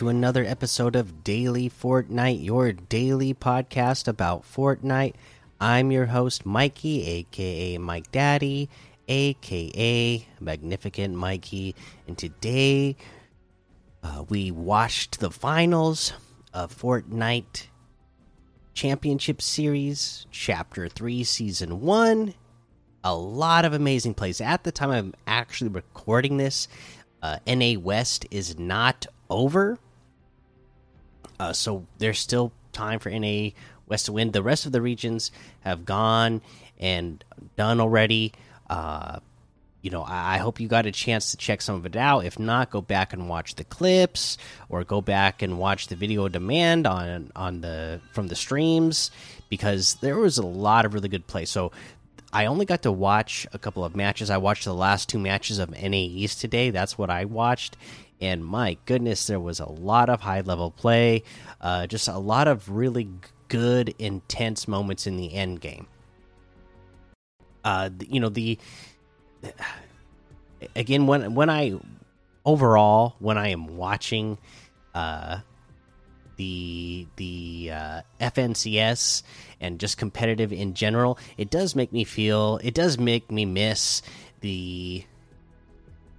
To another episode of Daily Fortnite, your daily podcast about Fortnite. I'm your host, Mikey, aka Mike Daddy, aka Magnificent Mikey, and today uh, we watched the finals of Fortnite Championship Series, Chapter 3, Season 1. A lot of amazing plays. At the time I'm actually recording this, uh, NA West is not over. Uh, so there's still time for NA West to win. The rest of the regions have gone and done already. Uh, you know, I, I, hope you got a chance to check some of it out. If not, go back and watch the clips, or go back and watch the video demand on on the from the streams because there was a lot of really good play. So I only got to watch a couple of matches. I watched the last two matches of NA East today. That's what I watched. And my goodness, there was a lot of high level play, uh, just a lot of really good, intense moments in the end game. Uh, you know the again when when I overall when I am watching uh the the uh, FNCS and just competitive in general, it does make me feel. It does make me miss the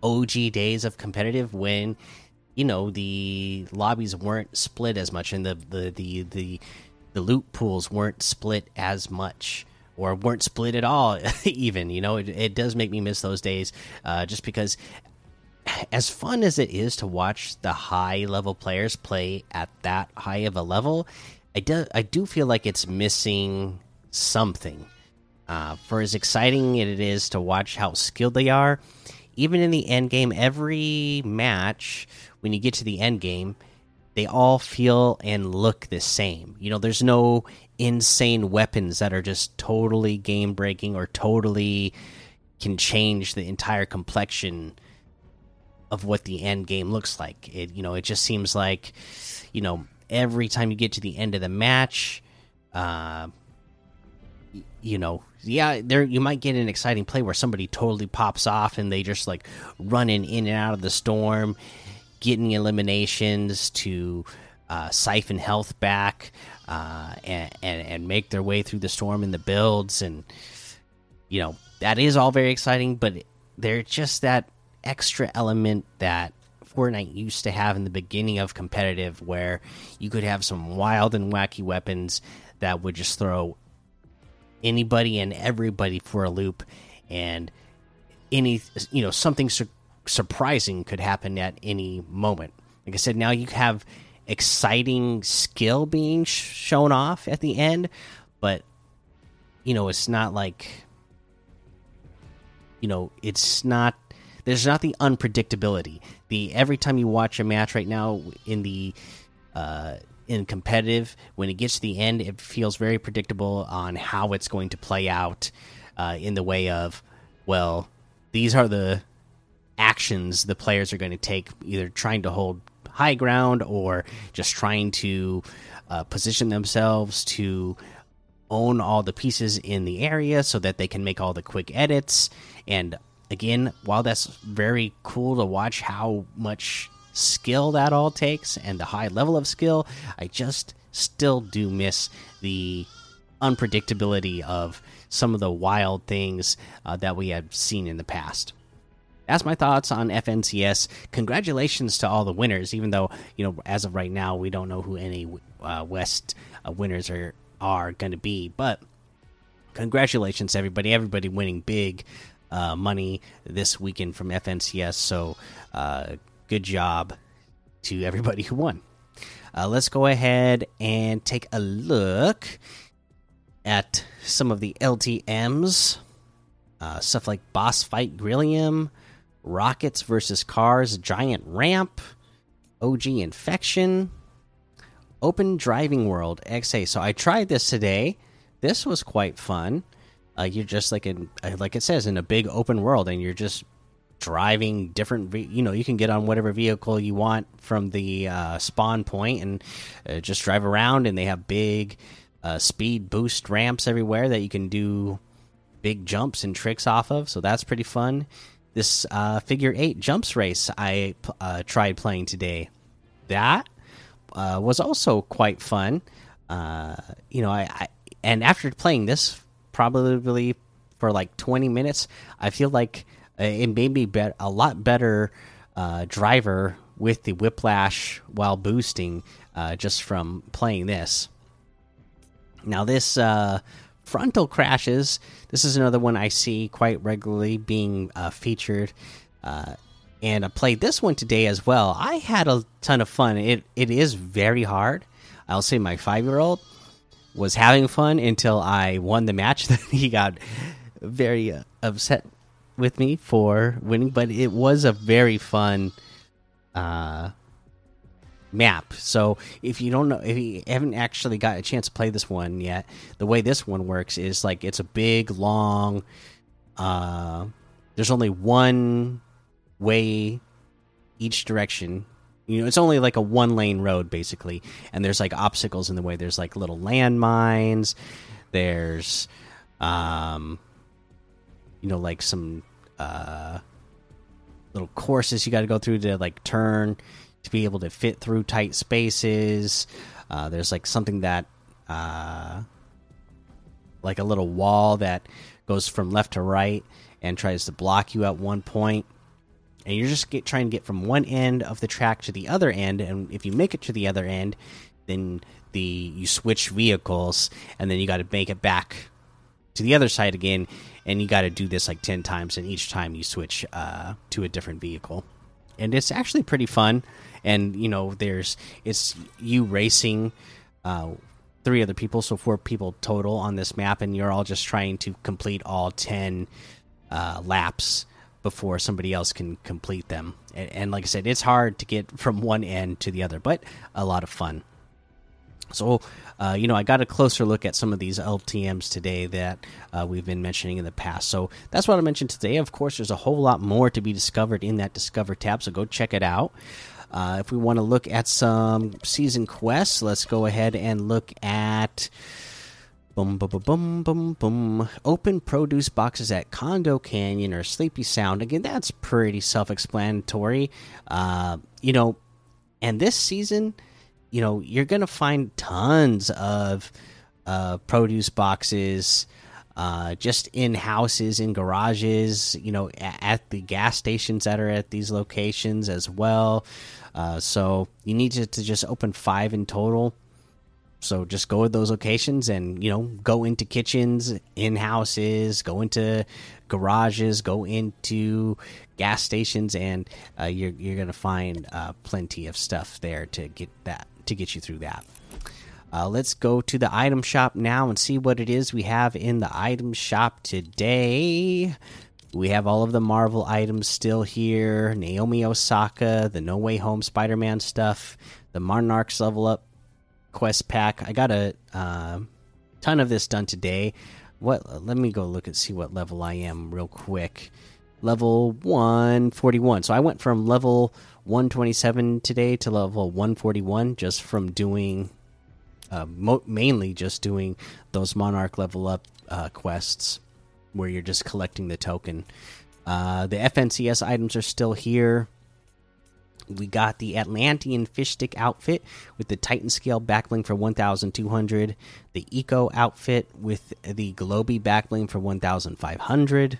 OG days of competitive when you know the lobbies weren't split as much and the the the the, the loot pools weren't split as much or weren't split at all even you know it, it does make me miss those days uh, just because as fun as it is to watch the high level players play at that high of a level, I do I do feel like it's missing something. Uh, for as exciting it is to watch how skilled they are, even in the end game, every match when you get to the end game, they all feel and look the same. You know, there's no insane weapons that are just totally game breaking or totally can change the entire complexion of what the end game looks like. It you know it just seems like you know every time you get to the end of the match, uh, you know yeah there you might get an exciting play where somebody totally pops off and they just like running in and out of the storm, getting eliminations to uh, siphon health back uh, and, and and make their way through the storm in the builds. And you know that is all very exciting, but they're just that extra element that Fortnite used to have in the beginning of competitive, where you could have some wild and wacky weapons that would just throw anybody and everybody for a loop, and any you know something su surprising could happen at any moment. Like I said, now you have exciting skill being sh shown off at the end, but you know it's not like you know it's not there's not the unpredictability. The every time you watch a match right now in the uh, in competitive, when it gets to the end, it feels very predictable on how it's going to play out. Uh, in the way of, well, these are the actions the players are going to take, either trying to hold high ground or just trying to uh, position themselves to own all the pieces in the area so that they can make all the quick edits and again, while that's very cool to watch how much skill that all takes and the high level of skill, I just still do miss the unpredictability of some of the wild things uh, that we have seen in the past. That's my thoughts on FNCS. Congratulations to all the winners, even though you know as of right now we don't know who any uh, West uh, winners are are going to be. But congratulations, everybody! Everybody winning big uh, money this weekend from FNCS. So, uh, good job to everybody who won. Uh, let's go ahead and take a look at some of the LTMs. Uh, stuff like Boss Fight Grillium, Rockets versus Cars, Giant Ramp, OG Infection, Open Driving World XA. So I tried this today. This was quite fun. Uh, you're just like in uh, like it says in a big open world, and you're just driving different. You know, you can get on whatever vehicle you want from the uh, spawn point and uh, just drive around. And they have big uh, speed boost ramps everywhere that you can do big jumps and tricks off of. So that's pretty fun. this uh, figure eight jumps race I uh, tried playing today. That uh, was also quite fun. You know, I, I, and after playing this probably for like 20 minutes, I feel like it made me bet a lot better uh, driver with the whiplash while boosting uh, just from playing this. Now this frontal crashes. This is another one I see quite regularly being uh, featured, uh, and I played this one today as well. I had a ton of fun. It it is very hard. I'll say my five year old was having fun until I won the match. Then he got very uh, upset with me for winning, but it was a very fun uh, map. So if you don't know, if you haven't actually got a chance to play this one yet, the way this one works is like it's a big, long. Uh, there's only one way each direction. You know, it's only like a one lane road basically, and there's like obstacles in the way. There's like little landmines. There's, um, you know, like some uh little courses you got to go through to like turn to be able to fit through tight spaces. Uh, there's like something that, uh, like a little wall that goes from left to right and tries to block you at one point. And you're just get, trying to get from one end of the track to the other end. And if you make it to the other end, then the you switch vehicles, and then you got to make it back to the other side again. And you got to do this like ten times, and each time you switch uh, to a different vehicle. And it's actually pretty fun and you know there's it's you racing uh, three other people, so four people total on this map, and you're all just trying to complete all ten uh, laps before somebody else can complete them. And, and, like I said, it's hard to get from one end to the other, but a lot of fun. So, uh, you know, I got a closer look at some of these LTMs today that uh, we've been mentioning in the past. So that's what I mentioned today. Of course, there's a whole lot more to be discovered in that Discover tab, so go check it out. Uh, if we want to look at some season quests, let's go ahead and look at. Boom, boom, boom, boom, boom. Open produce boxes at Condo Canyon or Sleepy Sound. Again, that's pretty self explanatory. Uh, you know, and this season, you know, you're to find tons of uh, produce boxes uh, just in houses, in garages, you know, at, at the gas stations that are at these locations as well. Uh, so you need to, to just open five in total. So just go to those locations and you know go into kitchens, in houses, go into garages, go into gas stations, and uh, you're you're gonna find uh, plenty of stuff there to get that to get you through that. Uh, let's go to the item shop now and see what it is we have in the item shop today. We have all of the Marvel items still here Naomi Osaka, the No Way Home Spider Man stuff, the Monarchs level up quest pack. I got a uh, ton of this done today. What? Let me go look and see what level I am real quick. Level 141. So I went from level 127 today to level 141 just from doing, uh, mainly just doing those Monarch level up uh, quests where you're just collecting the token. Uh, the FNCS items are still here. We got the Atlantean fish stick outfit with the Titan scale backbling for 1,200. The Eco outfit with the Globy backbling for 1,500.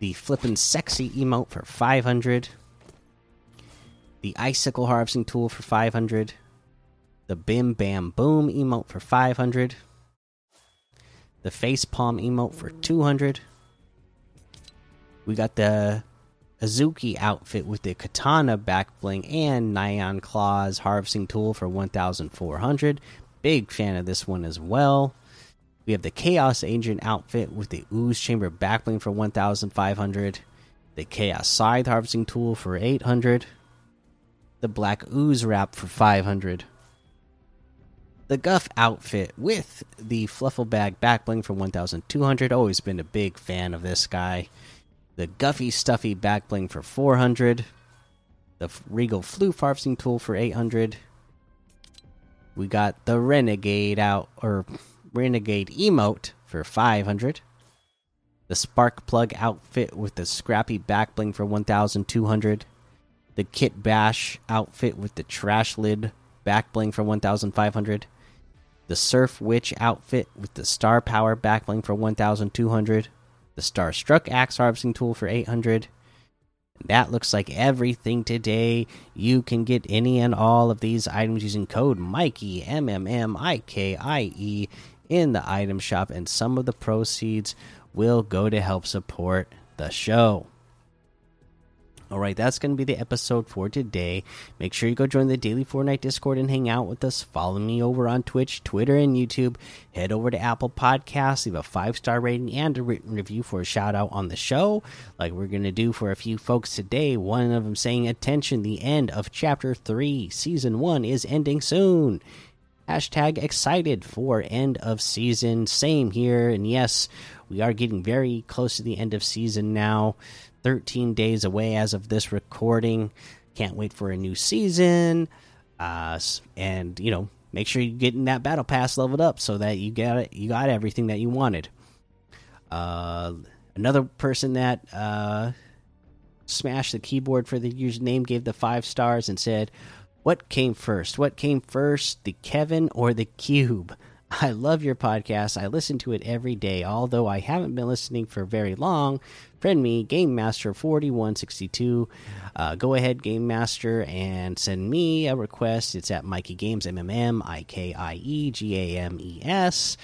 The flippin' sexy emote for 500. The icicle harvesting tool for 500. The bim bam boom emote for 500 the face palm emote for 200. We got the Azuki outfit with the katana back bling and Nyan Claws harvesting tool for 1400. Big fan of this one as well. We have the Chaos Agent outfit with the Ooze Chamber back bling for 1500. The Chaos Scythe harvesting tool for 800. The Black Ooze wrap for 500 the Guff outfit with the Fluffle Bag back bling for 1200. Always been a big fan of this guy. The Guffy Stuffy back bling for 400. The Regal Flu Harvesting Tool for 800. We got the Renegade out, or Renegade Emote for 500. the spark plug outfit with the scrappy back bling for 1200 the kit bash outfit with the trash lid back bling for 1500 the surf witch outfit with the star power backbling for 1200 the star struck axe harvesting tool for 800 that looks like everything today. You can get any and all of these items using code Mikey M M M I K I E in the item shop, and some of the proceeds will go to help support the show. All right, that's going to be the episode for today. Make sure you go join the Daily Fortnite Discord and hang out with us. Follow me over on Twitch, Twitter, and YouTube. Head over to Apple Podcasts, leave a five star rating and a written review for a shout out on the show, like we're going to do for a few folks today. One of them saying, Attention, the end of Chapter 3, Season 1 is ending soon. Hashtag excited for end of season. Same here. And yes, we are getting very close to the end of season now. 13 days away as of this recording. Can't wait for a new season. Uh, and you know, make sure you're getting that battle pass leveled up so that you got it, you got everything that you wanted. Uh, another person that uh, smashed the keyboard for the username gave the five stars and said, "What came first? What came first, the Kevin or the cube?" I love your podcast. I listen to it every day, although I haven't been listening for very long. Friend me, Game Master 4162. Uh, go ahead, Game Master, and send me a request. It's at Mikey Games, M M M I K I E G A M E S.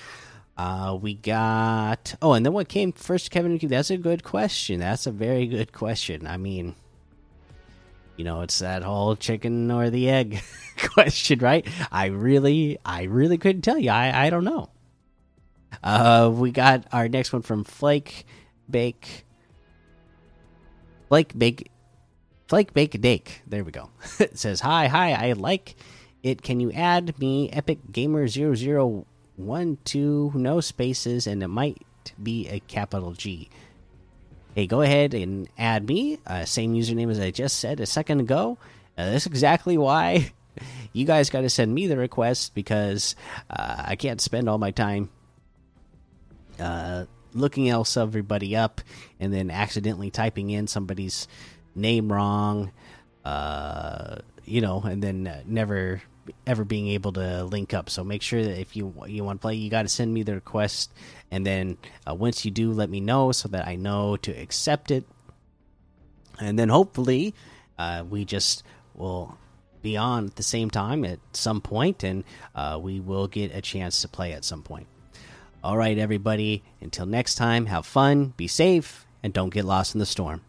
Uh, we got. Oh, and then what came first, Kevin? That's a good question. That's a very good question. I mean, you know, it's that whole chicken or the egg question, right? I really, I really couldn't tell you. I, I don't know. Uh, we got our next one from Flake Bake. Flake Bake. Flake Bake Dake. There we go. it says, Hi, hi, I like it. Can you add me Epic Gamer 0012, no spaces, and it might be a capital G hey, go ahead and add me. Uh, same username as I just said a second ago. Uh, that's exactly why you guys got to send me the request because uh, I can't spend all my time uh, looking else everybody up and then accidentally typing in somebody's name wrong. Uh, you know, and then uh, never ever being able to link up. So make sure that if you you want to play, you got to send me the request, and then uh, once you do, let me know so that I know to accept it. And then hopefully, uh, we just will be on at the same time at some point, and uh, we will get a chance to play at some point. All right, everybody. Until next time, have fun, be safe, and don't get lost in the storm.